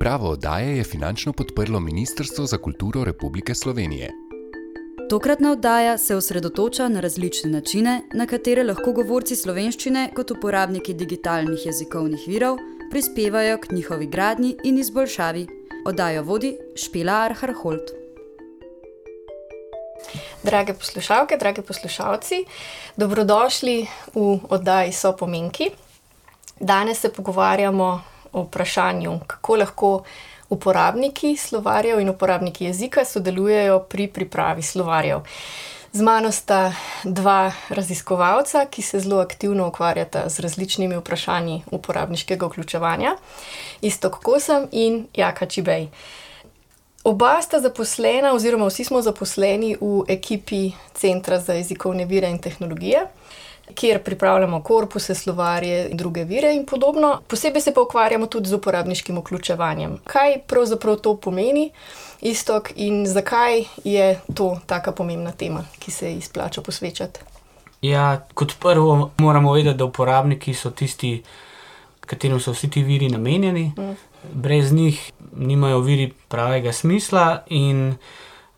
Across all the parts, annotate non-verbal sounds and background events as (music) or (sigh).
Pripravo oddaje je finančno podprlo Ministrstvo za kulturo Republike Slovenije. Tokratna oddaja se osredotoča na različne načine, na katere lahko govorci slovenščine kot uporabniki digitalnih jezikovnih virov prispevajo k njihovi gradnji in izboljšavi. Oddajo vodi Špila Arharholt. Drage poslušalke, drage poslušalci, dobrodošli v oddaji So pomenki. Danes se pogovarjamo o vprašanju, kako lahko uporabniki slovarjev in uporabniki jezika sodelujejo pri pripravi slovarjev. Z mano sta dva raziskovalca, ki se zelo aktivno ukvarjata z različnimi vprašanji uporabniškega vključevanja, Istok Kosem in Jaka Čibej. Oba sta zaposlena, oziroma vsi smo zaposleni v ekipi Centra za jezikovne vire in tehnologije kjer pripravljamo korpuse, slovarje in druge vire in podobno. Posebej se pa ukvarjamo tudi z uporabniškim vključevanjem. Kaj pravzaprav to pomeni, istok, in zakaj je to tako pomembna tema, ki se izplača posvečati? Ja, kot prvo moramo vedeti, da uporabniki so tisti, katerim so vsi ti viri namenjeni. Mm. Brez njih nimajo viri pravega smisla in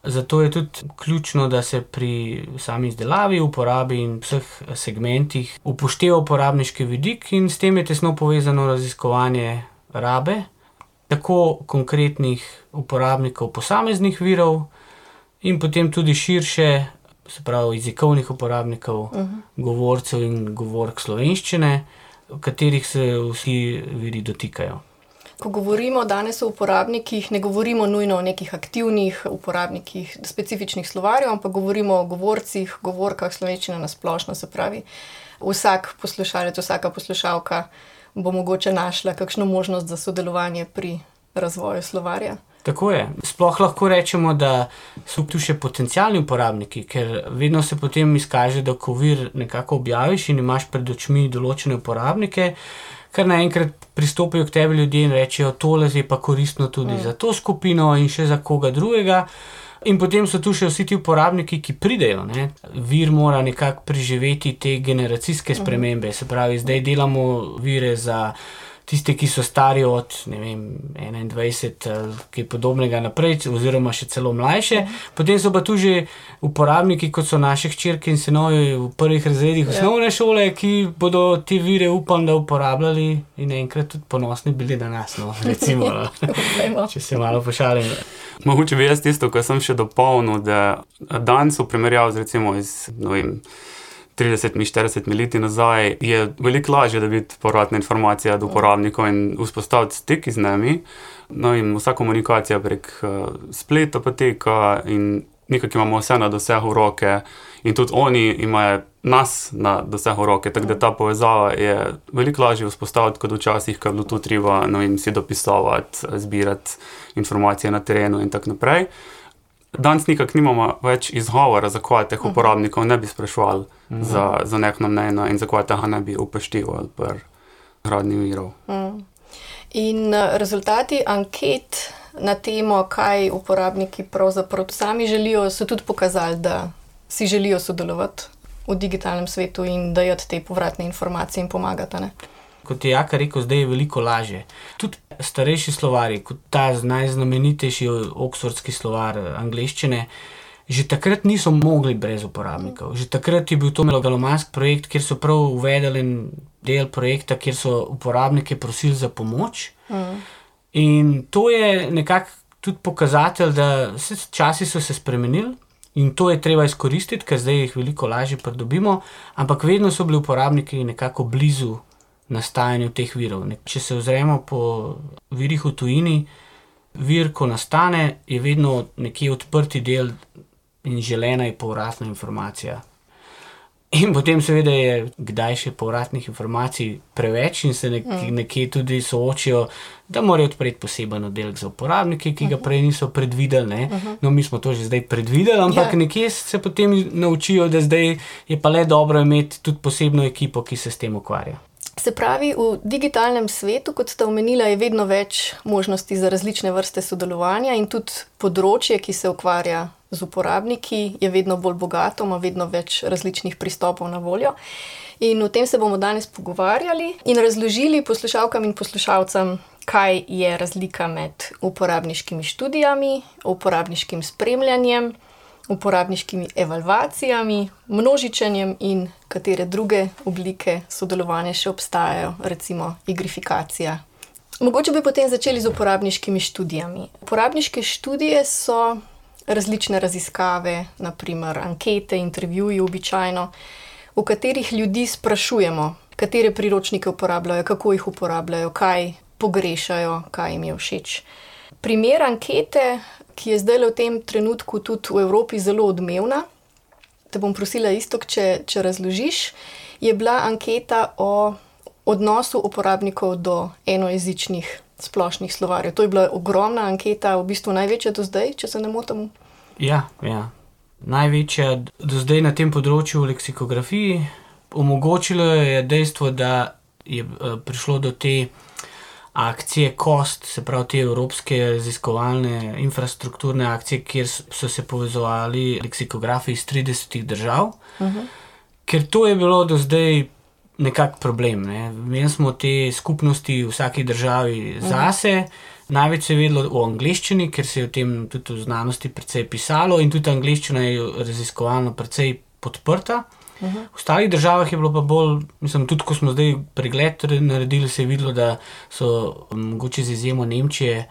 Zato je tudi ključno, da se pri sami izdelavi, uporabi in vseh segmentih upošteva uporabniški vidik, in s tem je tesno povezano raziskovanje rabe, tako konkretnih uporabnikov, posameznih virov, in potem tudi širše, se pravi, jezikovnih uporabnikov, uh -huh. govorcev in govork slovenščine, katerih se vsi viri dotikajo. Ko govorimo danes o uporabnikih, ne govorimo nujno o nekih aktivnih uporabnikih, specifičnih slovarjev, ampak govorimo o govorcih, govorkah slovenščine na splošno. Se pravi, vsak poslušalec, vsaka poslušalka bo mogoče našla kakšno možnost za sodelovanje pri razvoju slovarja. Tako je. Sploh lahko rečemo, da so tu še potencijalni uporabniki, ker vedno se potem izkaže, da ko vir nekako objaviš in imaš pred očmi določene uporabnike kar naenkrat pristopijo k tebi ljudje in rečejo, tole je pa koristno tudi mm. za to skupino in še za koga drugega. In potem so tu še vsi ti uporabniki, ki pridejo. Ne? Vir mora nekako preživeti te generacijske mhm. spremembe, se pravi, zdaj delamo vire za tiste, ki so stari od vem, 21, ki je podobnega naprej, oziroma še celo mlajše. Potem so pa tu že uporabniki, kot so naše hčerke in sinovi v prvih razredih ja. osnovne šole, ki bodo te vire, upam, da uporabljali in enkrat tudi ponosni bili na nas. No, (laughs) recimo, no. če se malo pošalim. Mogoče bi jaz tisto, kar sem še dopolnil, da danes v primerjavi z recimo iz. 30-40 leti nazaj, je veliko lažje dobiti povratne informacije od uporabnikov in vzpostaviti stik z njimi. No, in vsa komunikacija prek uh, spleta poteka, in nekako imamo vse na dosegu roke, in tudi oni imajo nas na dosegu roke. Tako da ta povezava je veliko lažje vzpostaviti kot včasih, ko je bilo tu treba no, si dopisovati, zbirati informacije na terenu in tako naprej. Danes nikakor nimamo več izgovora, zakaj teh mhm. uporabnikov ne bi sprašvali mm. za, za neko mnenje in zakaj tega ne bi upoštevali pri gradnji virov. Mm. In eh, rezultati anket na temo, kaj uporabniki pravzaprav sami želijo, so tudi pokazali, da si želijo sodelovati v digitalnem svetu in dajati te povratne informacije in pomagati kot je Jaka rekel, zdaj je veliko lažje. Tudi starejši slovari, kot ta najznamenitejši oksfordski slovar angleščine, že takrat niso mogli brez uporabnikov. Že takrat je bil to megalomanski projekt, kjer so prav uvedeli en del projekta, kjer so uporabnike prosili za pomoč. Mm. In to je nekako tudi pokazatelj, da se časi so se spremenili. In to je treba izkoristiti, ker zdaj jih veliko lažje pridobimo, ampak vedno so bili uporabniki nekako blizu nastajanju teh virov. Če se ozremo po virih v tujini, vir, ko nastane, je vedno nekje odprti del in želena je povratna informacija. In potem, seveda, je kdaj še povratnih informacij preveč, in se nek, mm. nekje tudi soočijo, da morajo odpreti poseben oddelek za uporabnike, ki ga mhm. prej niso predvideli. Mhm. No, mi smo to že zdaj predvideli, ampak ja. nekje se potem naučijo, da zdaj je pa le dobro imeti tudi posebno ekipo, ki se s tem ukvarja. Se pravi, v digitalnem svetu, kot ste omenili, je vedno več možnosti za različne vrste sodelovanja, in tudi področje, ki se ukvarja z uporabniki, je vedno bolj bogato, ima vedno več različnih pristopov na voljo. In o tem se bomo danes pogovarjali in razložili poslušalkam in poslušalcem, kaj je razlika med uporabniškimi študijami, uporabniškim spremljanjem, uporabniškimi evalvacijami, množičenjem in katere druge oblike sodelovanja še obstajajo, recimo igrifikacija. Mogoče bi potem začeli z uporabniškimi študijami. Uporabniške študije so različne raziskave, naprimer ankete, intervjuji, običajno, v katerih ljudi sprašujemo, katere priročnike uporabljajo, kako jih uporabljajo, kaj pogrešajo, kaj jim je všeč. Primer ankete, ki je zdaj v tem trenutku tudi v Evropi zelo odmevna, te bom prosila isto, če, če razložiš, je bila anketa o odnosu uporabnikov do enojezičnih splošnih slovarjev. To je bila ogromna anketa, v bistvu največja do zdaj, če se ne motim. Ja, ja. Največja do zdaj na tem področju v leksikografiji. Omogočilo je dejstvo, da je eh, prišlo do te akcije KOST, se pravi te evropske raziskovalne infrastrukturne akcije, kjer so se povezovali leksikografi iz 30 držav. Uh -huh. Ker to je bilo do zdaj nekak problem. Ne. Mi smo te skupnosti v vsaki državi zase. Največ se je vedelo o angleščini, ker se je o tem tudi v znanosti precej pisalo, in tudi angleščina je raziskovalno precej podprta. V ostalih državah je bilo pa bolj, mislim, tudi ko smo zdaj pregled naredili, se je videlo, da so mogoče z izjemo Nemčije,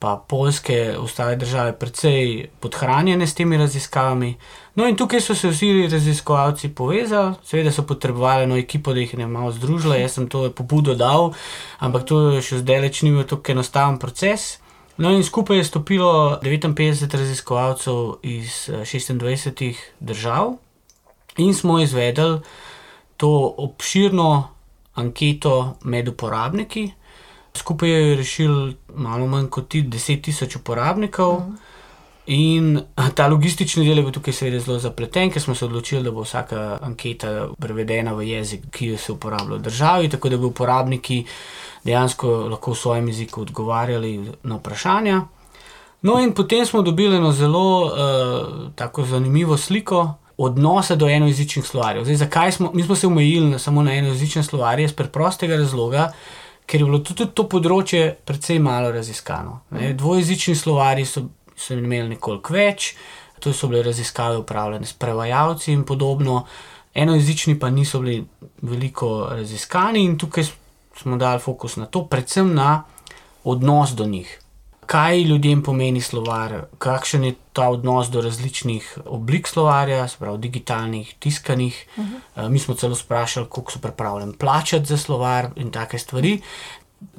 pa Poljske, ostale države precej podhranjene s temi raziskavami. No, in tukaj so se vsi raziskovalci povezali, seveda so potrebovali eno ekipo, da jih je malo združila, jaz sem to pobudo dal, ampak to je še zdaleč ni bil tako enostaven proces. No, in skupaj je stopilo 59 raziskovalcev iz 26 držav, in smo izvedli to obširno anketo med uporabniki. Skupaj je rešil malo manj kot 10.000 uporabnikov. Uh -huh. In ta logistični del je bil tukaj seveda zelo zapleten, ker smo se odločili, da bo vsaka anketa prevedena v jezik, ki se uporablja v državi, tako da bi uporabniki dejansko lahko v svojem jeziku odgovarjali na vprašanja. No, in potem smo dobili eno zelo uh, tako zanimivo sliko odnosa do enojezičnih slovarjev. Zdaj, zakaj smo, mi smo se omejili samo na enojezične slovarje? Iz preprostega razloga, ker je bilo tudi to področje precej malo raziskano. Ne? Dvojezični slovarji so so imeli nekoliko več, tu so bile raziskave upravljene s prevajalci in podobno, enojezični pa niso bili veliko raziskani in tukaj smo dali fokus na to, predvsem na odnos do njih. Kaj ljudem pomeni slovar, kakšen je ta odnos do različnih oblik slovarja, spravo digitalnih, tiskanih. Uh -huh. Mi smo celo sprašali, koliko so pripravljeni plačati za slovar in take stvari.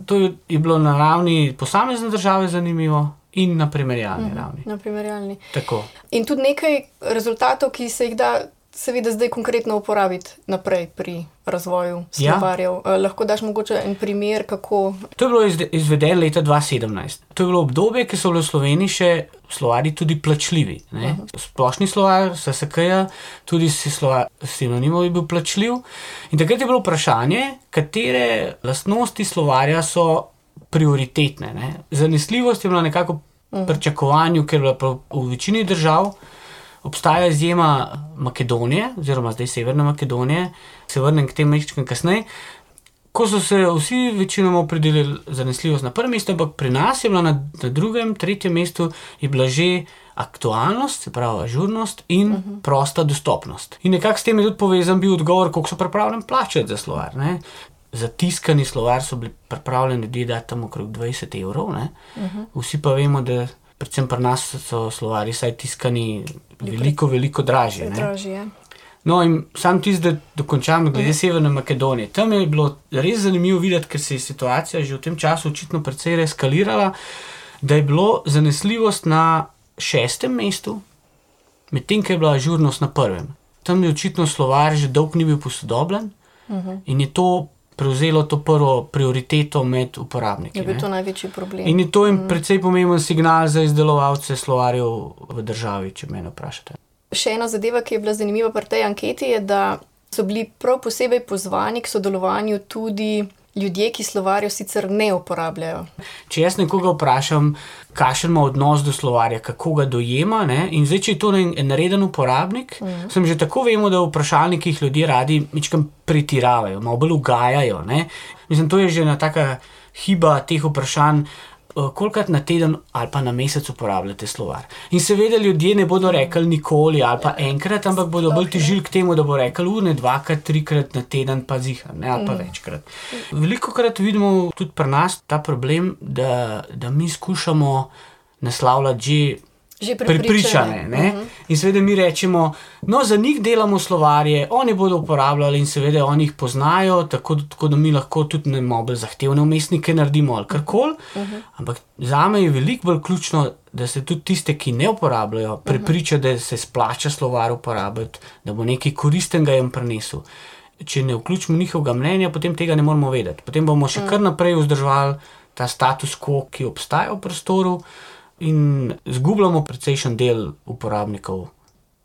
To je bilo na ravni posamezne države zanimivo, in na primerjalni mm, ravni. Na primerjalni. Tako. In tudi nekaj rezultatov, ki se jih da, seveda, zdaj konkretno uporabiti naprej pri razvoju slovarjev. Ja. Lahko daš mogoče en primer, kako. To je bilo izvedeno leta 2017. To je bilo obdobje, ki so bili v Sloveniji še slovari tudi plačljivi. Uh mhm. -huh. Splošni slovar, SSK, tudi sinonimov je bil plačljiv. In takrat je bilo vprašanje, katere lastnosti slovarja so prioritetne. Ne. Zanesljivost je bila nekako v pričakovanju, ker je bila v večini držav. Obstaja izjema Makedonije, oziroma zdaj Severne Makedonije, se vrnem k tem nekaj kasneje. Ko so se vsi večinoma opredelili za zanesljivost na prvem mestu, ampak pri nas je bila na, na drugem, tretjem mestu že aktualnost, se pravi ažurnost in uh -huh. prosta dostopnost. In nekako s tem je tudi povezan bil odgovor, koliko so pripravljeni plačati za slovar. Ne? za tiskani slovar so bili pripravljeni ljudje dati tam okrog 20 evrov. Uh mhm. -huh. Vsi pa vemo, da predvsem pri nas so slovari, saj tiskani, veliko, veliko dražje. dražje. Ja. No, in sam tisti, da dokončam, glede. -huh. Severne Makedonije. Tam je bilo res zanimivo videti, ker se je situacija že v tem času očitno precej eskalirala, da je bilo zanesljivost na šestem mestu, medtem ko je bila ažurnost na prvem. Tam je očitno slovar že dolgo ni bil posodobljen uh mhm. -huh. in je to prevzelo to prvo prioriteto med uporabniki. Je bil to največji problem. In je to jim mm. precej pomemben signal za izdelovalce slovarjev v državi, če me vprašate. Še ena zadeva, ki je bila zanimiva pri tej anketi, je, da so bili prav posebej pozvani k sodelovanju tudi ljudje, ki slovarjev sicer ne uporabljajo. Če jaz nekoga vprašam, kakšen ima odnos do slovarja, kako ga dojema, ne? in zdaj, če je to nareden uporabnik, mm. sem že tako vemo, da v vprašalnikih ljudje radi nekaj pretiravajo, malo bolj ugajajo. Ne? Mislim, to je že ena taka hiba teh vprašanj. Eh, Kolikrat na teden ali pa na mesec uporabljate slovar. In seveda ljudje ne bodo rekli nikoli ali pa enkrat, ampak bodo bolj težili k temu, da bo rekel ure, dvakrat, trikrat na teden, pa zihar, ne, ali pa večkrat. Veliko krat vidimo tudi pri nas ta problem, da, da mi skušamo naslavljati že Že prepričane. prepričane. Ne? In seveda mi rečemo, no, za njih delamo slovarje, oni bodo uporabljali in seveda oni jih poznajo, tako, tako da mi lahko tudi ne malo bolj zahtevne umestnike naredimo ali karkoli. Ampak za me je veliko bolj ključno, da se tudi tiste, ki ne uporabljajo, prepriča, da se splača slovar uporabljati, da bo nekaj koristnega jim prinesel. Če ne vključimo njihovega mnenja, potem tega ne moramo vedeti. Potem bomo še kar naprej vzdrževali ta status quo, ki obstaja v prostoru, in zgubljamo precejšen del uporabnikov,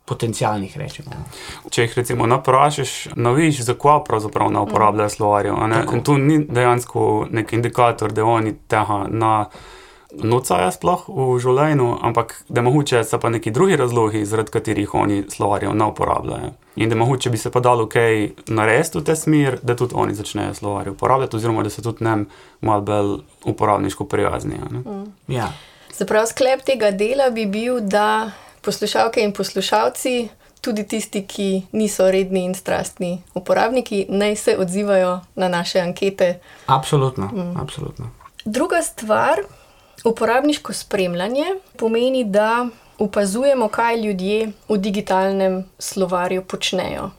potencialnih, rečemo. Če jih recimo naprašiš, naviš, zakaj pravzaprav ne uporabljajo slovarjev. a ne? In tu ni dejansko nek indikator, da oni tega na nocajo sploh v življenju, ampak da mogoče so pa neki drugi razlogi, zaradi katerih oni slovarjev ne uporabljajo. In da mogoče bi se pa dalo kaj narediti v te smer, da tudi oni začnejo slovarje uporabljati, oziroma da so tudi nam malo bolj uporabniško prijazni. ne. Ja. Se pravi, sklep tega dela bi bil, da poslušalke in poslušalci, tudi tisti, ki niso redni in strastni uporabniki, naj se odzivajo na naše ankete. Absolutno, mm. absolutno. Druga stvar, uporabniško spremljanje, pomeni, da opazujemo, kaj ljudje v digitalnem slovarju počnejo.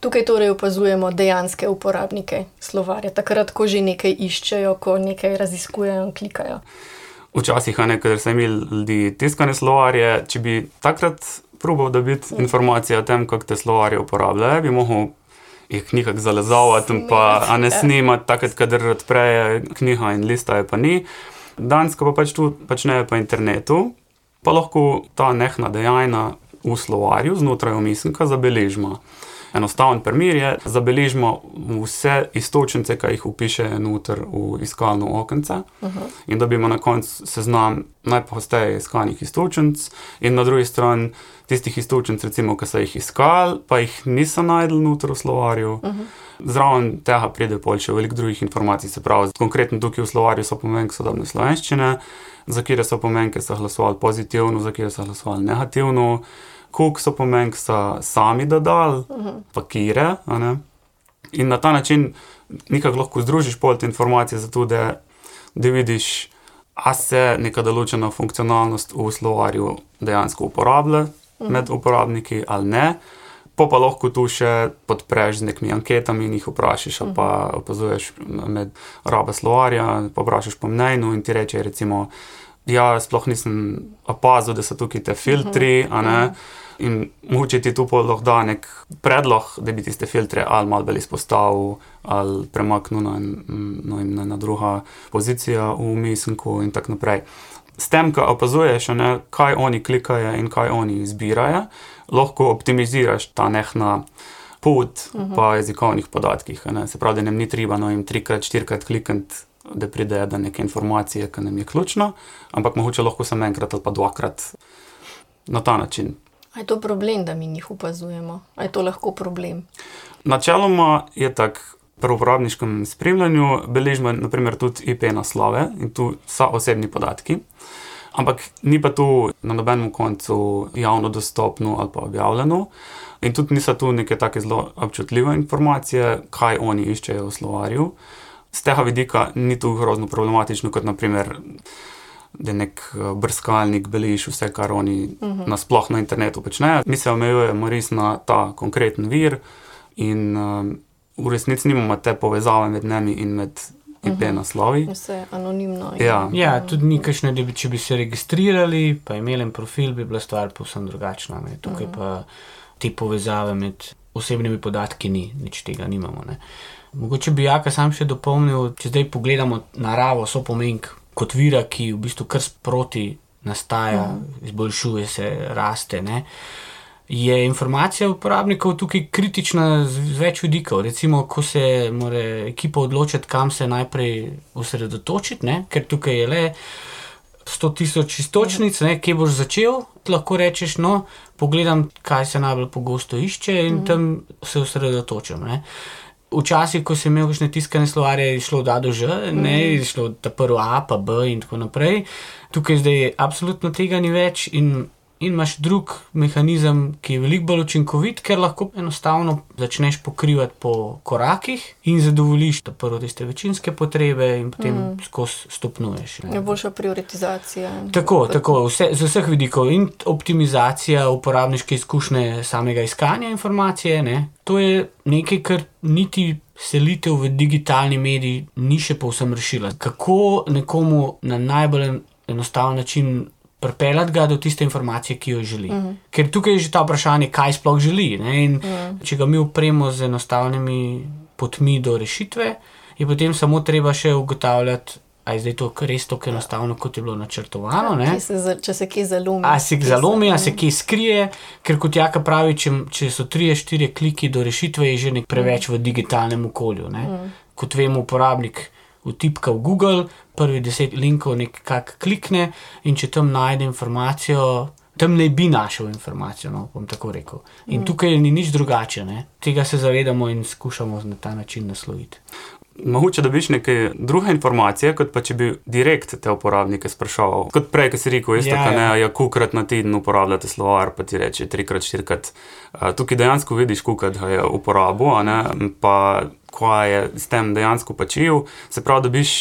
Tukaj torej opazujemo dejanske uporabnike slovarja, takrat, ko že nekaj iščejo, ko nekaj raziskujejo in klikajo. Včasih, ne, ker so imeli ljudi tiskane slovarje, če bi takrat probal dobiti informacije o tem, kako te slovarje uporabljajo, bi lahko jih nekako zalezavati in pa ne snimati, takrat, kadar odpreje knjiga in listaje pa ni. Dansko pa pač tu počnejo po internetu, pa lahko ta nehna dejanja v slovarju znotraj umisnika zabeležimo. Enostaven primer je, zabeležimo vse istočnice, ki jih upiše noter v iskalno okence, uh -huh. in dobimo na koncu seznam najpogosteje iskanih istočnic, in na drugi strani tistih istočnic, recimo, ki so jih iskali, pa jih niso najdel noter v slovarju. Uh -huh. Zraven tega pride pol še veliko drugih informacij, se pravi, konkretno tukaj v slovarju so pomenke sodobne slovenščine, za kire so pomenke so glasovali pozitivno, za kire so glasovali negativno koliko so pomenk so sami dodali, uh -huh. pa kire. a ne. In na ta način nekako lahko združiš pol te informacije, zato da, da vidiš, a se neka določena funkcionalnost v slovarju dejansko uporablja med uporabniki ali ne. Pa pa lahko tu še podpreš z nekimi anketami in jih vprašaš, ali pa opazuješ med rabo slovarja, pa vprašaš po mnenju in ti reče, recimo, ja, sploh nisem opazil, da so tukaj te filtri, a ne. In mogoče ti tu lahko da nek predlog, da bi tiste filtre ali malo bolj izpostavil, ali premaknil na, no, na, na druga pozicija v misinku in tako naprej. S tem, ko opazuješ, ne, kaj oni klikajo in kaj oni izbirajo, lahko optimiziraš ta nehna pot po jezikovnih podatkih. ne. Se pravi, da nam ni treba no, jim trikrat, štirikrat klikati, da pridejo do neke informacije, ki nam je ključna, ampak mogoče lahko samo enkrat ali pa dvakrat na ta način. A je to problem, da mi njih opazujemo? A je to lahko problem? Načeloma je tako. Pri uporabniškem spremljanju beležimo naprimer, tudi IP naslove in tu so osebni podatki, ampak ni pa tu na nobenem koncu javno dostopno ali pa objavljeno. In tudi niso tu neke tako zelo občutljive informacije, kaj oni iščejo v slovarju. Z tega vidika ni tu grozno problematično, kot naprimer, da nek eh, brskalnik beleži vse, kar oni uh -huh. nasploh na internetu počnejo. Mi se omejujemo res na ta konkreten vir in um, v resnici nimamo te povezave med nami in med IP uh -huh. naslovi. Vse anonimno. in- Ja. Ja, tudi ni kakšne, da bi, če bi se registrirali, pa imeli profil, bi bila stvar povsem drugačna. Ne. Tukaj pa te povezave med osebnimi podatki ni, nič tega nimamo. Ne. Mogoče bi jaka sam še dopolnil, če zdaj pogledamo naravo, so pomenk kot vira, ki v bistvu kar sproti nastaja, izboljšuje se, raste. Ne. Je informacija uporabnikov tukaj kritična z več vidikov. Recimo, ko se mora ekipa odločiti, kam se najprej osredotočiti, ne? ker tukaj je le 100 tisoč istočnic, ne? kje boš začel. Lahko rečeš, no, pogledam, kaj se najbolj pogosto išče in tam se osredotočam. Ne? Včasih, ko sem imel kakšne tiskane slovarje, je šlo od A do Ž, ne, je šlo ta prvo A, pa B in tako naprej. Tukaj zdaj absolutno tega ni več in, in imaš drug mehanizem, ki je veliko bolj učinkovit, ker lahko enostavno začneš pokrivati po korakih in zadovoljiš ta prvo tiste večinske potrebe in potem mm. skozi stopnjuješ. ne. Je boljša prioritizacija. Tako, tako vse, z vseh vidikov in optimizacija uporabniške izkušnje samega iskanja informacije. Ne, to je nekaj, kar niti selitev v digitalni medij ni še povsem rešila. Kako nekomu na najbolj enostaven način pripeljati ga do tiste informacije, ki jo želi. Mm. Ker tukaj je že ta vprašanje, kaj sploh želi. Ne, in mm. Če ga mi upremo z enostavnimi potmi do rešitve, je potem samo treba še ugotavljati. A je zdaj to res tako enostavno, kot je bilo načrtovano? Kje se za- Če se kje zalomi. A se kje zalomi, a se kje skrije, ker kot Jaka pravi, če, če so tri, štiri kliki do rešitve, je že nek preveč v digitalnem okolju. Ne? Kot vemo, uporabnik vtipka v Google, prvi deset linkov nekako klikne in če tam najde informacijo. Tam ne bi našel informacijo, no, bom tako rekel. In tukaj ni nič drugače, ne? tega se zavedamo in skušamo na ta način nasloviti. Mogoče dobiš neke druge informacije, kot pa če bi direkt te uporabnike spraševal. Kot prej, ki si rekel, jaz Ja, tako ne, ja. ja, kolikrat na teden uporabljate slovar, pa ti reče trikrat, štirikrat. Uh, tukaj dejansko vidiš, koliko ga je uporabil, pa kaj je s tem dejansko počel. Se pravi, dobiš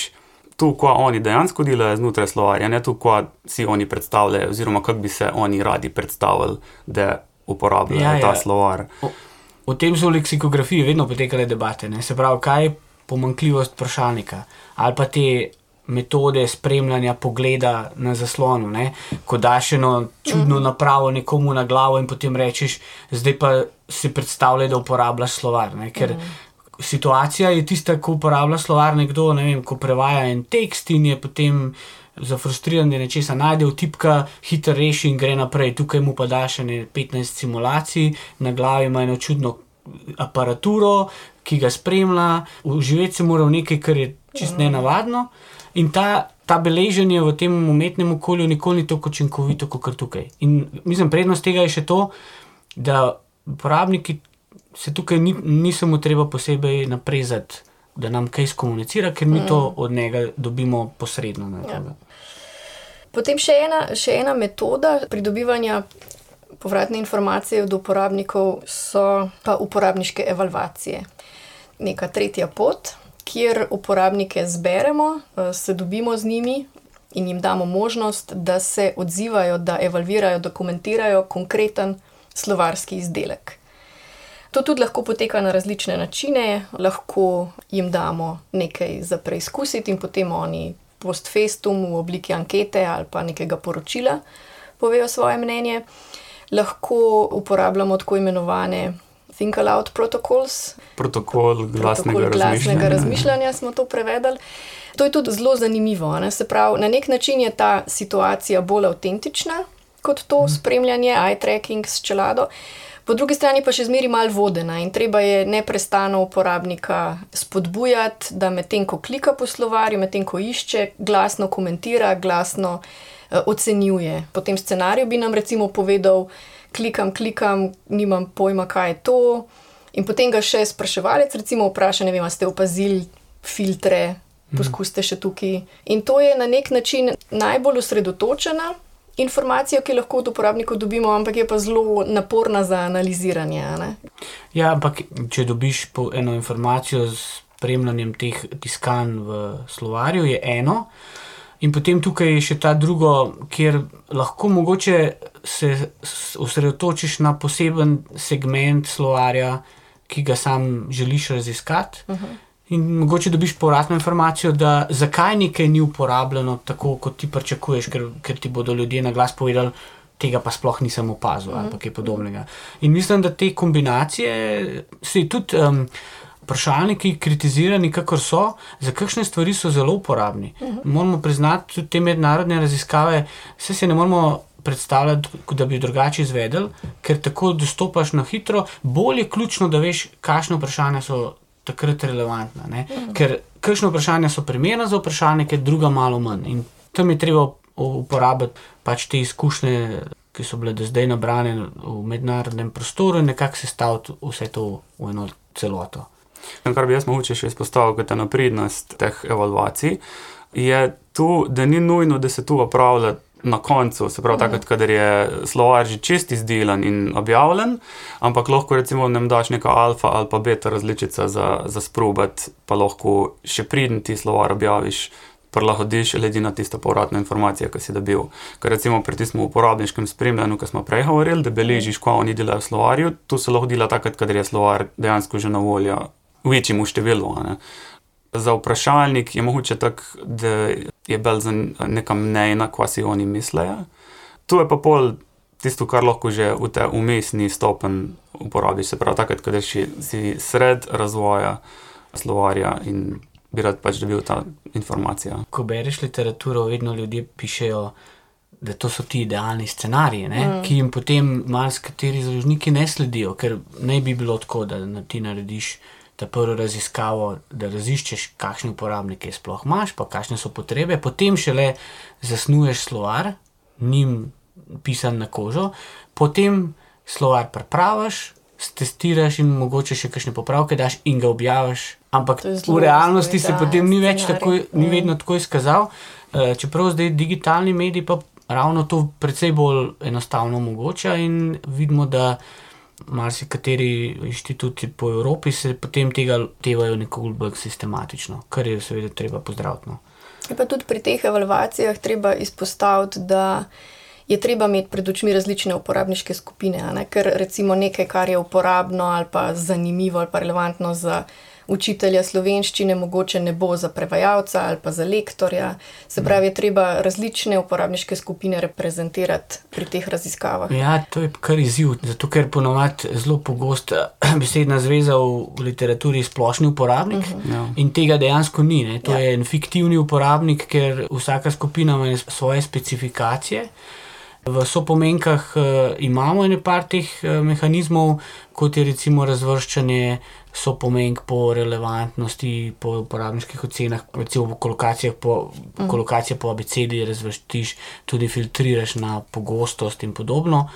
to, kaj oni dejansko delajo znotraj slovarja, ne to, kaj si oni predstavljajo, oziroma kako bi se oni radi predstavljali, da uporabljajo Ja, ja, ta ja. slovar. O tem so v leksikografiji vedno potekale debate. Ne? Se pravi, kaj pomankljivost vprašalnika ali pa te metode spremljanja pogleda na zaslonu. Ne? Ko daš eno čudno napravo nekomu na glavo in potem rečeš, zdaj pa si predstavljaj, da uporabljaš slovar. Ne? Ker situacija je tista, ko uporablja slovar nekdo, ne vem, ko prevaja en tekst in je potem. Zafrustriran je nečesa, najde v tipka, hitro reši in gre naprej. Tukaj mu pa daš ne 15 simulacij, na glavi ima eno čudno aparaturo, ki ga spremlja, uživati se mora v nekaj, kar je čist nenavadno. In ta, ta beleženje v tem umetnem okolju nikoli ni tako učinkovito kot tukaj. In mislim, prednost tega je še to, da uporabniki se tukaj ni, niso mu treba posebej naprezati, da nam kaj skomunicira, ker mi to od njega dobimo posredno. Ja. Potem še ena, še ena metoda pridobivanja povratne informacije od uporabnikov so pa uporabniške evalvacije. Neka tretja pot, kjer uporabnike zberemo, eh, se dobimo z njimi in jim damo možnost, da se odzivajo, da evalvirajo, dokumentirajo konkreten slovarski izdelek. To tudi lahko poteka na različne načine, lahko jim damo nekaj za preizkusiti in potem oni post festum v obliki ankete ali pa nekega poročila povejo svoje mnenje. Lahko uporabljamo tako imenovane Think Aloud Protocols, Protokol glasnega protokol glasnega razmišljanja. razmišljanja smo to prevedli. To je tudi zelo zanimivo. Ne? Se pravi, na nek način je ta situacija bolj avtentična kot to spremljanje, eye tracking s čelado. Po drugi strani pa še zmeraj malo vodena in treba je neprestano uporabnika spodbujati, da medtem ko klika po slovarju, medtem ko išče, glasno komentira, glasno eh, ocenjuje. Po tem scenariju bi nam recimo povedal, klikam, klikam, nimam pojma, kaj je to. In potem ga še spraševalec, recimo, vpraša, ne vem, ste opazili filtre, poskusite še tukaj. In to je na nek način najbolj osredotočena informacija, ki jo lahko od uporabnikov dobimo, ampak je pa zelo naporna za analiziranje. ne. Ja, ampak če dobiš eno informacijo s spremljanjem teh tiskanj v slovarju, je eno. In potem tukaj je še ta drugo, kjer lahko mogoče se osredotočiš na poseben segment slovarja, ki ga sam želiš raziskati. Uh -huh. In mogoče dobiš povratno informacijo, da zakaj nekaj ni uporabljeno tako, kot ti pričakuješ, ker, ker ti bodo ljudje na glas povedali, tega pa sploh nisem opazil ali pa kaj podobnega. In mislim, da te kombinacije, se tudi um, vprašalniki, kritizirani, kakor so, za kakšne stvari so zelo uporabni. Uh -huh. Moramo priznati tudi te mednarodne raziskave, vse se ne moramo. Predstavljati, da bi drugače izvedel, ker tako dostopaš na hitro, bolje je ključno, da veš, kakšne vprašanja so takrat relevantna. Ne? Ker kakšne vprašanja so primerna za vprašalnike, druga malo manj. In tam je treba uporabiti pač te izkušnje, ki so bile do zdaj nabrane v mednarodnem prostoru in nekako sestaviti vse to v eno celoto. In kar bi jaz mogoče še izpostavil kot eno prednost teh evalvacij, je to, da ni nujno, da se tu opravlja na koncu, se pravi, takrat, kadar je slovar že čist izdelan in objavljen, ampak lahko recimo nam daš neka alfa ali pa beta različica za, za sprobat, pa lahko še pridn ti slovar objaviš. Prilagodiš glede na tisto povratno informacijo, ki si dobil. Ker recimo pri tistem uporabniškem spremljanju, ki smo prej govorili, da beležiš, ko oni delajo v slovarju, tu se lahko dela takrat, kadar je slovar dejansko že na voljo v večjem številu. Ne. Za vprašalnik je mogoče tako, da je bolj za neka mnenja, kva si oni mislijo. Tu je pa pol tisto, kar lahko že v te umestni stopen uporabiš, se pravi, takrat, ko si, si sred razvoja slovarja in bi rad pač dobil ta informacija. Ko bereš literaturo, vedno ljudje pišejo, da to so ti idealni scenariji, mm. ki jim potem marsikateri založniki ne sledijo, ker ne bi bilo tako, da na ti narediš ta prvo raziskavo, da raziščeš, kakšne uporabnike sploh imaš, pa kakšne so potrebe, potem šele zasnuješ slovar, njim pisan na kožo, potem slovar prepravaš, testiraš in mogoče še kakšne popravke daš in ga objaviš. Ampak je v realnosti se razvoj, potem da, ni več tako, ni Mm. vedno tako izkazal. Eh, Čeprav zdaj digitalni mediji pa ravno to precej bolj enostavno omogoča in vidimo, da marsikateri inštituti po Evropi se potem tega lotevajo nekoliko bolj sistematično, kar je seveda treba pozdraviti. No. Je pa tudi pri teh evalvacijah treba izpostaviti, da je treba imeti pred očmi različne uporabniške skupine. Ne? Ker recimo nekaj, kar je uporabno ali pa zanimivo ali pa relevantno za učitelja slovenščine, mogoče ne bo za prevajalca ali pa za lektorja. Se pravi, je treba različne uporabniške skupine reprezentirati pri teh raziskavah. Ja, to je kar izziv, zato ker ponovadi zelo pogosta (clears throat) besedna zveza v literaturi je splošni uporabnik uh -huh. Ja. in tega dejansko ni. Ne. To Ja. ja. je en fiktivni uporabnik, ker vsaka skupina ima svoje specifikacije. V sopomenkah uh, imamo ene par teh uh, mehanizmov, kot je recimo razvrščanje sopomenk po relevantnosti, po uporabniških ocenah, recimo po kolokacijah, po, mm. kolokacije po abecedi razvrstiš, tudi filtriraš na pogostost in podobno.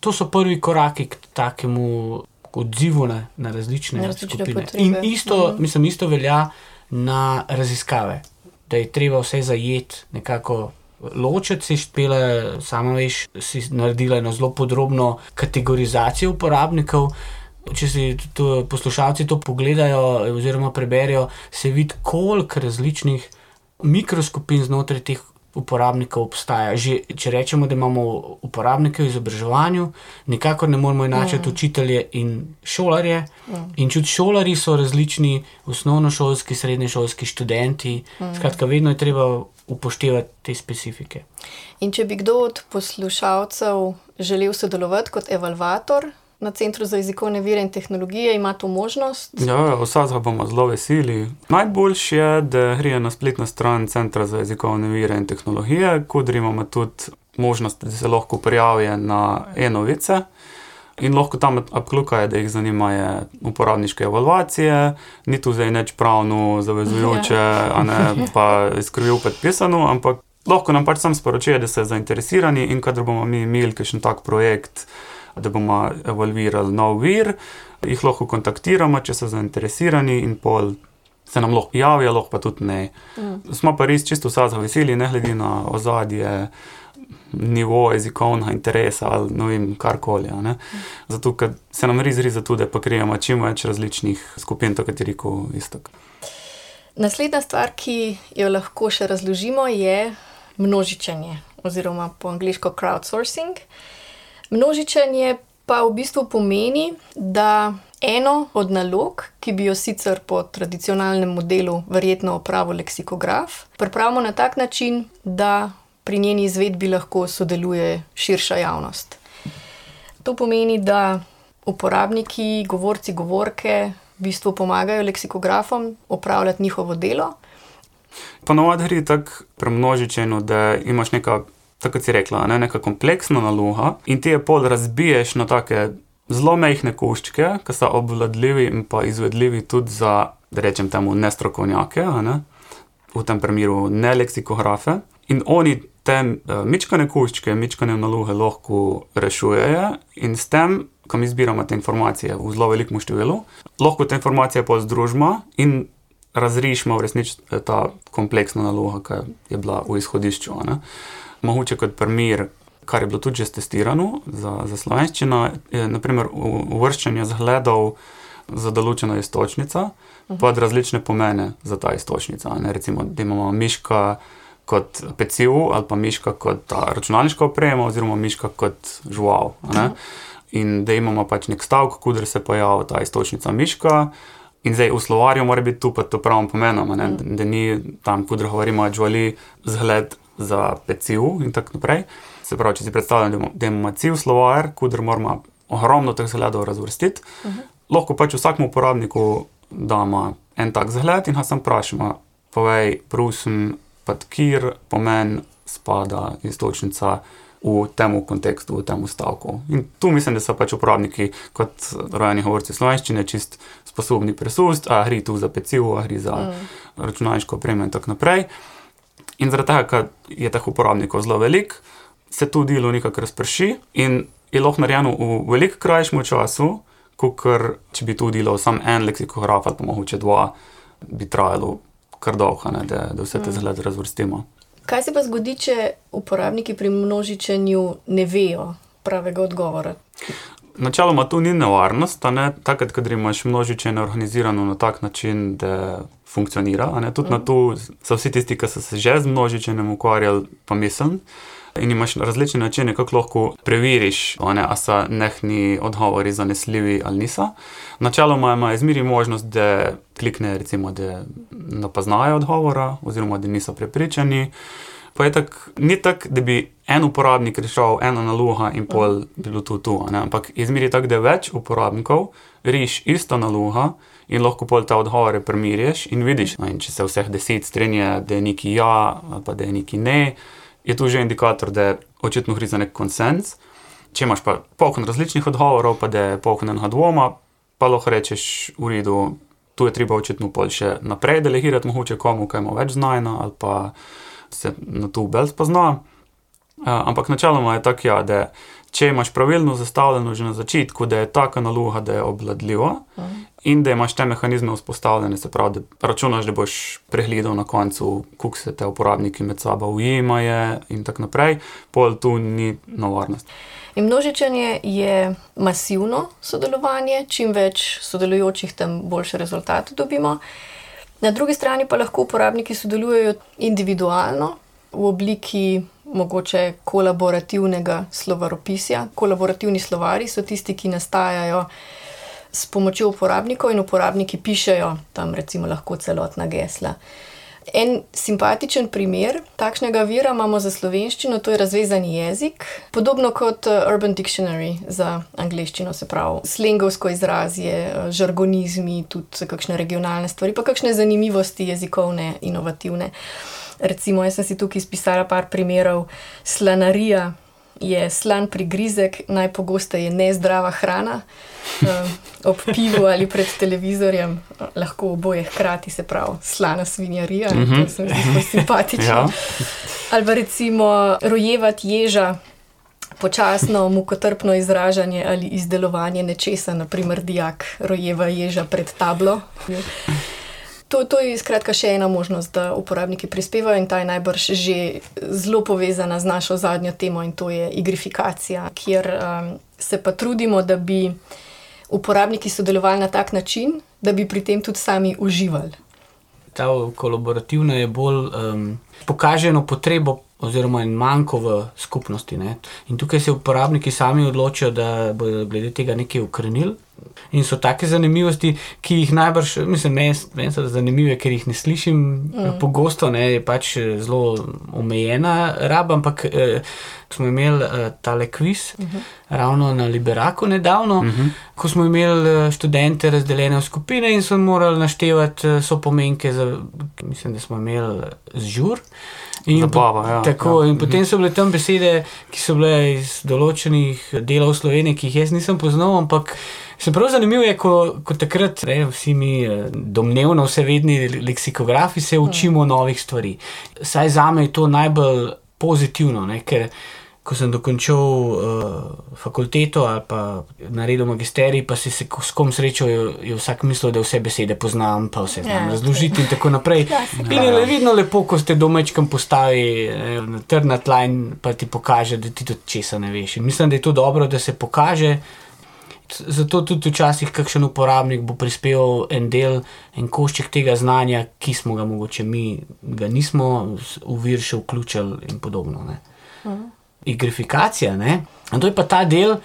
To so prvi koraki k takemu odzivu na, na različne, Na različne skupine. potrebe. In isto, Mhm. mislim, isto velja na raziskave, da je treba vse zajeti nekako. Ločiti si špela, sama veš, si naredila eno zelo podrobno kategorizacijo uporabnikov. Če si to, poslušalci to pogledajo oziroma preberijo, se vidi, koliko različnih mikroskupin znotraj teh uporabnikov obstaja. Že, če rečemo, da imamo uporabnike v izobraževanju, nikakor ne moremo enačiti mm. učitelje in šolarje. Mm. In tudi šolari so različni, osnovnošolski, srednješolski študenti. Mm. Skratka, vedno je treba upoštevati te specifike. In če bi kdo od poslušalcev želel sodelovati kot evalvator na Centru za jezikovne vire in tehnologije, ima to možnost. Ja, vsega bomo zelo veseli. Najboljše je, da grejo na spletno stran Centra za jezikovne vire in tehnologije, kjer imamo tudi možnost, da se lahko prijavijo na enovice. In lahko tam obklukajo, da jih zanimajo uporabniške evalvacije, ni tu zdaj nič pravno zavezujoče, a ne pa skrivil podpisano, ampak lahko nam pač sam sporočijo, da so zainteresirani in kadar bomo mi imeli kakšen tak projekt, da bomo evalvirali nov vir, jih lahko kontaktiramo, če so zainteresirani in pol. Se nam lahko javijo, lahko pa tudi ne. Mm. Smo pa res čisto vsa veseli, ne glede na ozadje, nivo jezikovnega interesa ali ne vem, karkoli. ne. Zato, ker se nam res res zato, da pokrijemo čim več različnih skupin, tako kot je rekel Istok. Naslednja stvar, ki jo lahko še razložimo, je množičenje, oziroma po angliško crowdsourcing. Množičenje pa v bistvu pomeni, da eno od nalog, ki bi jo sicer po tradicionalnem modelu verjetno opravil leksikograf, pripravimo na tak način, da pri njeni izvedbi lahko sodeluje širša javnost. To pomeni, da uporabniki, govorci, govorke v bistvu pomagajo leksikografom opravljati njihovo delo. Ponovadi gre tako premnožičeno, da imaš neka, tako kot si rekla, ne, neka kompleksna naloga in ti je pol razbiješ na take zelo mehke koščke, ki so obvladljivi in pa izvedljivi tudi za, da rečem temu, nestrokovnjake, a ne? v tem primeru ne leksikografe. In oni te uh, mičkane kuščke, mičkane naloge lahko rešujejo in s tem, ko mi zbiramo te informacije v zelo velikem številu, lahko te informacije pa združimo in razrešimo v resnici ta kompleksna naloga, ki je bila v izhodišču. Ne. Mogoče kot primer, kar je bilo tudi že testirano za, za slovenščino, je naprimer uvrščanje zgledov za določeno istočnico, pa različne pomene za ta istočnica. Ne. Recimo, da imamo miška kot peciv ali pa miška kot računalniška oprema oziroma miška kot žival. In da imamo pač nek stavek, kudr se pojavlja ta istočnica miška. In zdaj v slovarju mora biti tu pa to pravim pomenom, mm. da ni tam, kudr govorimo, žvali zgled za peciv in tako naprej. Se pravi, če si predstavljam, da imamo cel slovar, kudr moramo ogromno teh zgledov razvrstiti, mm -hmm. lahko pač vsakmu uporabniku damo en tak zgled in ga sam vprašamo, povej, prosim, pa kjer pomen spada istočnica v tem kontekstu, v tem stavku. In tu mislim, da so pač uporabniki, kot rojeni govorci slovenščine, čist sposobni presust, a gre tu za pecivo, a gre za mm. računalniško opremo in tako naprej. In zaradi tega, ker je teh uporabnikov zelo velik, se to delo nekako razprši in je lahko narejeno v veliko krajšem času, kot če bi to delal samo en leksikograf ali pa mogoče dva, bi trajalo kar dolgo, da, da vse te mm. zglede razvrstimo. Kaj se pa zgodi, če uporabniki pri množičenju ne vejo pravega odgovora? Načeloma to ni nevarnost, ne? takrat, ko imaš množičenje organizirano na tak način, da funkcionira. Tudi mm. na to so vsi tisti, ki so se že z množičenjem ukvarjali, pa mislim. In imaš različne načine, kako lahko preveriš, ali so nehni odgovori zanesljivi ali niso. Načeloma ima izmeri možnost, da klikne, recimo, da ne poznajo odgovora, oziroma da niso prepričani. Pa je tako, ni tako, da bi en uporabnik rešil eno nalogo in pol bi bilo to tu. Ne? Ampak izmeri tako, da več uporabnikov reši isto nalogo in lahko pol te odgovore primirješ in vidiš, no, in če se vseh deset strinja, da je neki ja, pa da je neki ne je to že indikator, da je očitno gre za nek konsens. Če imaš pa polkon različnih odgovorov, pa da je polkon enega dvoma, pa lahko rečeš v redu, tu je treba očitno pol še naprej delegirati, mogoče komu, ki ima več znanja ali pa se na to bolj spozna. Uh, ampak načeloma je tako, ja, da če imaš pravilno zastavljeno že na začetku, da je taka naloga, da je obvladljiva mm. in da imaš te mehanizme vzpostavljene, se pravi, da računaš, da boš pregledal na koncu, kako se te uporabniki med sabo ujemajo in tako naprej, pol tu ni nevarnost. In množičenje je masivno sodelovanje, čim več sodelujočih, tem boljše rezultate dobimo. Na drugi strani pa lahko uporabniki sodelujejo individualno v obliki mogoče kolaborativnega slovaropisja. Kolaborativni slovari so tisti, ki nastajajo s pomočjo uporabnikov in uporabniki pišejo tam recimo lahko celotna gesla. En simpatičen primer takšnega vira imamo za slovenščino, to je razvezani jezik, podobno kot uh, Urban Dictionary za angliščino, se pravi, slengovsko izrazje, uh, žargonizmi, tudi kakšne regionalne stvari, pa kakšne zanimivosti jezikovne, inovativne. Recimo, jaz sem si tukaj izpisala par primerov. Slanarija je slan prigrizek, najpogosteje nezdrava hrana. Uh, ob pivu ali pred televizorjem lahko oboje hkrati, se pravi, slana svinjarija, mm -hmm. to se mi zdi zelo simpatično. ja. Ali pa recimo rojevati ježa, počasno, mukotrpno izražanje ali izdelovanje nečesa, naprimer, dijak rojeva ježa pred tablo. To, to je skratka še ena možnost, da uporabniki prispevajo, in ta je najbrž že zelo povezana z našo zadnjo temo, in to je igrifikacija, kjer um, se pa trudimo, da bi uporabniki sodelovali na tak način, da bi pri tem tudi sami uživali. Ta kolaborativna je bolj um, pokaženo potrebo. Oziroma, manjko v skupnosti. Ne? In tukaj se uporabniki sami odločijo, da bodo glede tega nekaj ukrenili, In so take zanimivosti, ki jih najbrž, mislim, meni so zanimive, ker jih ne slišim mm. pogosto, ne, je pač eh, zelo omejena raba, ampak eh, smo imeli eh, tale kviz mm -hmm. ravno na Liberaku nedavno, mm -hmm. ko smo imeli eh, študente razdeljene v skupine in so morali naštevati eh, so pomenke, za, mislim, da smo imeli zžur. In, Zabava, ja, tako, ja. in potem so bile tam besede, ki so bile iz določenih delov Slovenije, ki jih jaz nisem poznal, ampak. Se prav zanimivo je, ko, ko takrat ne, vsi mi eh, domnevno vse vedni leksikografi se učimo mm. novih stvari. Saj za me je to najbolj pozitivno, ne? ker ko sem dokončal uh, fakulteto ali pa naredil magisterij, pa si se s kom srečal, je, je vsak mislil, da vse besede poznam, pa vse znam Ja. razložiti in tako naprej. (laughs) In je le vidno lepo, ko ste domečkam postavi eh, na trdna tla in pa ti pokaže, da ti tudi česa ne veš. In mislim, da je to dobro, da se pokaže. Zato tudi včasih kakšen uporabnik bo prispeval en del, en košček tega znanja, ki smo ga mogoče mi, ga nismo v vir še vključili in podobno. Ne. Igrifikacija, ne. In to je pa ta del,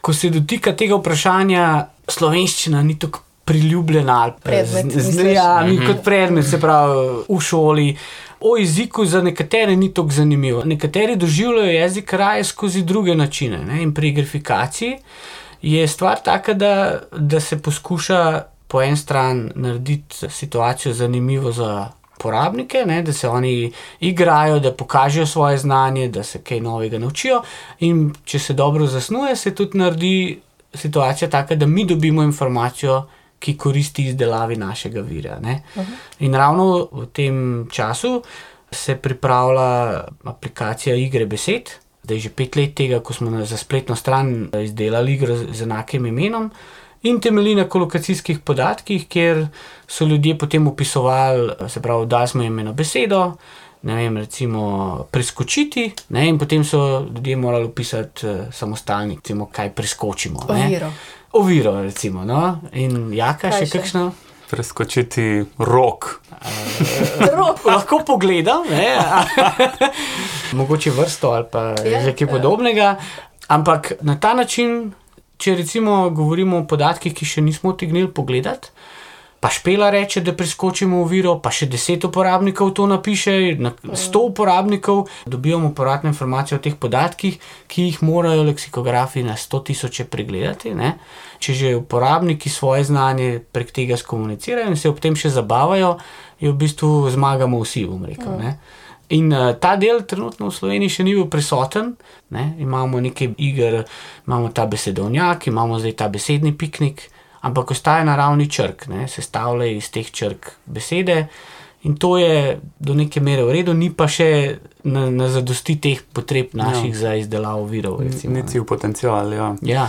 ko se dotika tega vprašanja, slovenščina ni tako priljubljena ali Predmet, z- z- ja, ni kot predmet, se pravi v šoli. O jeziku za nekatere ni tako zanimivo. Nekateri doživljajo jezik raje skozi druge načine. Ne? In pri igrifikaciji je stvar taka, da, da se poskuša po eni strani narediti situacijo zanimivo za uporabnike, ne? da se oni igrajo, da pokažejo svoje znanje, da se kaj novega naučijo. In če se dobro zasnuje, se tudi naredi situacija taka, da mi dobimo informacijo, ki koristi izdelavi našega vira. ne. In ravno v tem času se pripravlja aplikacija igre besed. Zdaj je že pet let tega, ko smo za spletno stran izdelali igro z z enakim imenom. In temelji na kolokacijskih podatkih, kjer so ljudje potem opisovali, se pravi, da smo jim eno besedo, ne vem, recimo preskočiti, ne, in potem so ljudje morali opisati uh, samostalni, recimo, kaj preskočimo. ne. Oviro. Oviro, recimo. No? In jaka, Kaj še še? kakšno? Preskočiti rok. Rok. (laughs) Lahko pogledam, ne? (laughs) mogoče vrsto ali pa Ja, že kaj ja. podobnega. Ampak na ta način, če recimo govorimo o podatkih, ki še nismo utegnili pogledati, pa špela reče, da preskočimo oviro, pa še deset uporabnikov to napiše, na sto uporabnikov dobivamo povratne informacije o teh podatkih, ki jih morajo leksikografi na sto tisoče pregledati. Ne? Če že uporabniki svoje znanje prek tega skomunicirajo in se ob tem še zabavajo, je v bistvu zmagamo vsi, bom rekel. Ne? In uh, ta del trenutno v Sloveniji še ni bil prisoten. Ne? Imamo nekaj iger, imamo ta besedovnjak, imamo zdaj ta besedni piknik, ampak ostaja na ravni črk, ne? sestavljajo iz teh črk besede. In to je do neke mere v redu, ni pa še na, na zadosti teh potreb naših ja. za izdelavo virov. Recimo, Ni ne. cilj potencial. Ja. ja.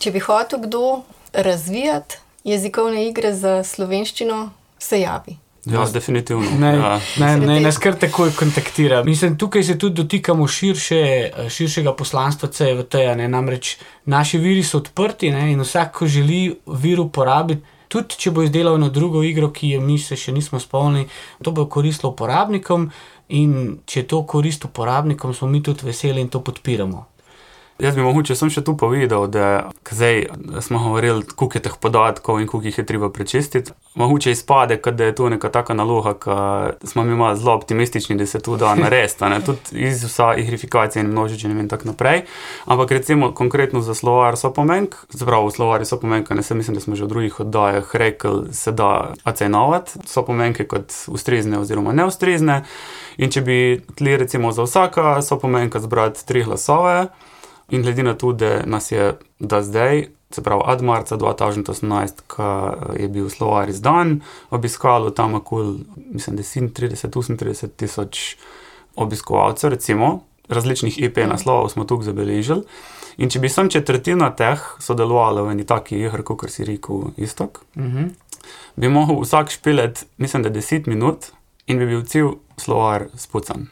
Če bi hotel kdo razvijati jezikovne igre za slovenščino, se javi. Ja, definitivno. Naj, ja. naj, Se naj te- nas kar takoj kontaktira. Mislim, tukaj se tudi dotikamo širše, širšega poslanstva CVT-ja. ne. Namreč naši viri so odprti ne, in vsak, ko želi vir uporabiti, tudi če bo izdelal eno drugo igro, ki je mi se še nismo spomnili, to bo koristilo uporabnikom. In če je to korist uporabnikom, smo mi tudi veseli in to podpiramo. Jaz bi mogoče sem še tu povedal, da zdaj smo govorili, koliko je teh podatkov in koliko jih je treba prečistiti. Mogoče izpade, da je to neka taka naloga, ki smo mi malo zelo optimistični, da se to da narediti, tudi iz vsa igrifikacije in množičenja in tako naprej. Ampak recimo konkretno za slovar so pomenk, zbrav v slovari so pomenka, ne se mislim, da smo že v drugih oddajah rekli, se da ocenovati, so pomenke kot ustrezne oziroma neustrezne. In če bi tli recimo za vsaka so pomenka zbrati tri glasove, In glede na to, da nas je do zdaj, se pravi od marca 2018, ko je bil slovar izdan, obiskalo tam okoli, mislim, 37-38 tisoč obiskovalcev, recimo, različnih IP naslovov smo tukaj zabeležili. In če bi sem četrtina teh sodelovala v eni taki igri, kot si rekel, istok, Mhm. bi lahko vsak špilet, mislim, da 10 minut in bi bil cel slovar spucan.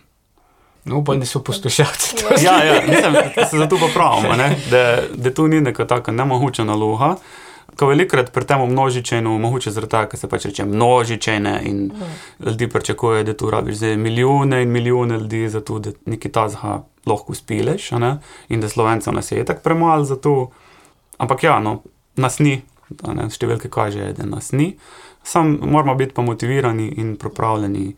No, upam, da so poslušalci to Ja, ja, mislim, da se zato popravimo, ne? da, da to ni neka taka nemogoča naloga. Ko velikrat pri tem množičenju, mogoče zaradi tega, ker se pač reče množičene in ljudi pričakuje, da tu rabiš zdaj milijone in milijone ljudi za to, da nekaj tazga lahko uspeleš, ne? in da slovencev nas je tako premalo za to. Ampak ja, no, nas ni, ne? številke kažejo, da nas ni. Sam moramo biti pa motivirani in pripravljeni.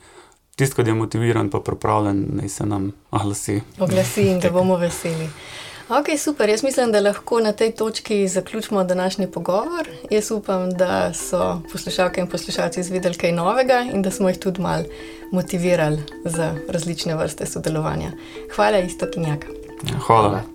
Tisti, ki je motiviran, pa pripravljen, naj se nam oglasi. Oglasi in da bomo veseli. Ok, super. Jaz mislim, da lahko na tej točki zaključimo današnji pogovor. Jaz upam, da so poslušalke in poslušalci izvedeli kaj novega in da smo jih tudi malo motivirali za različne vrste sodelovanja. Hvala, isto kinjaka. Hvala.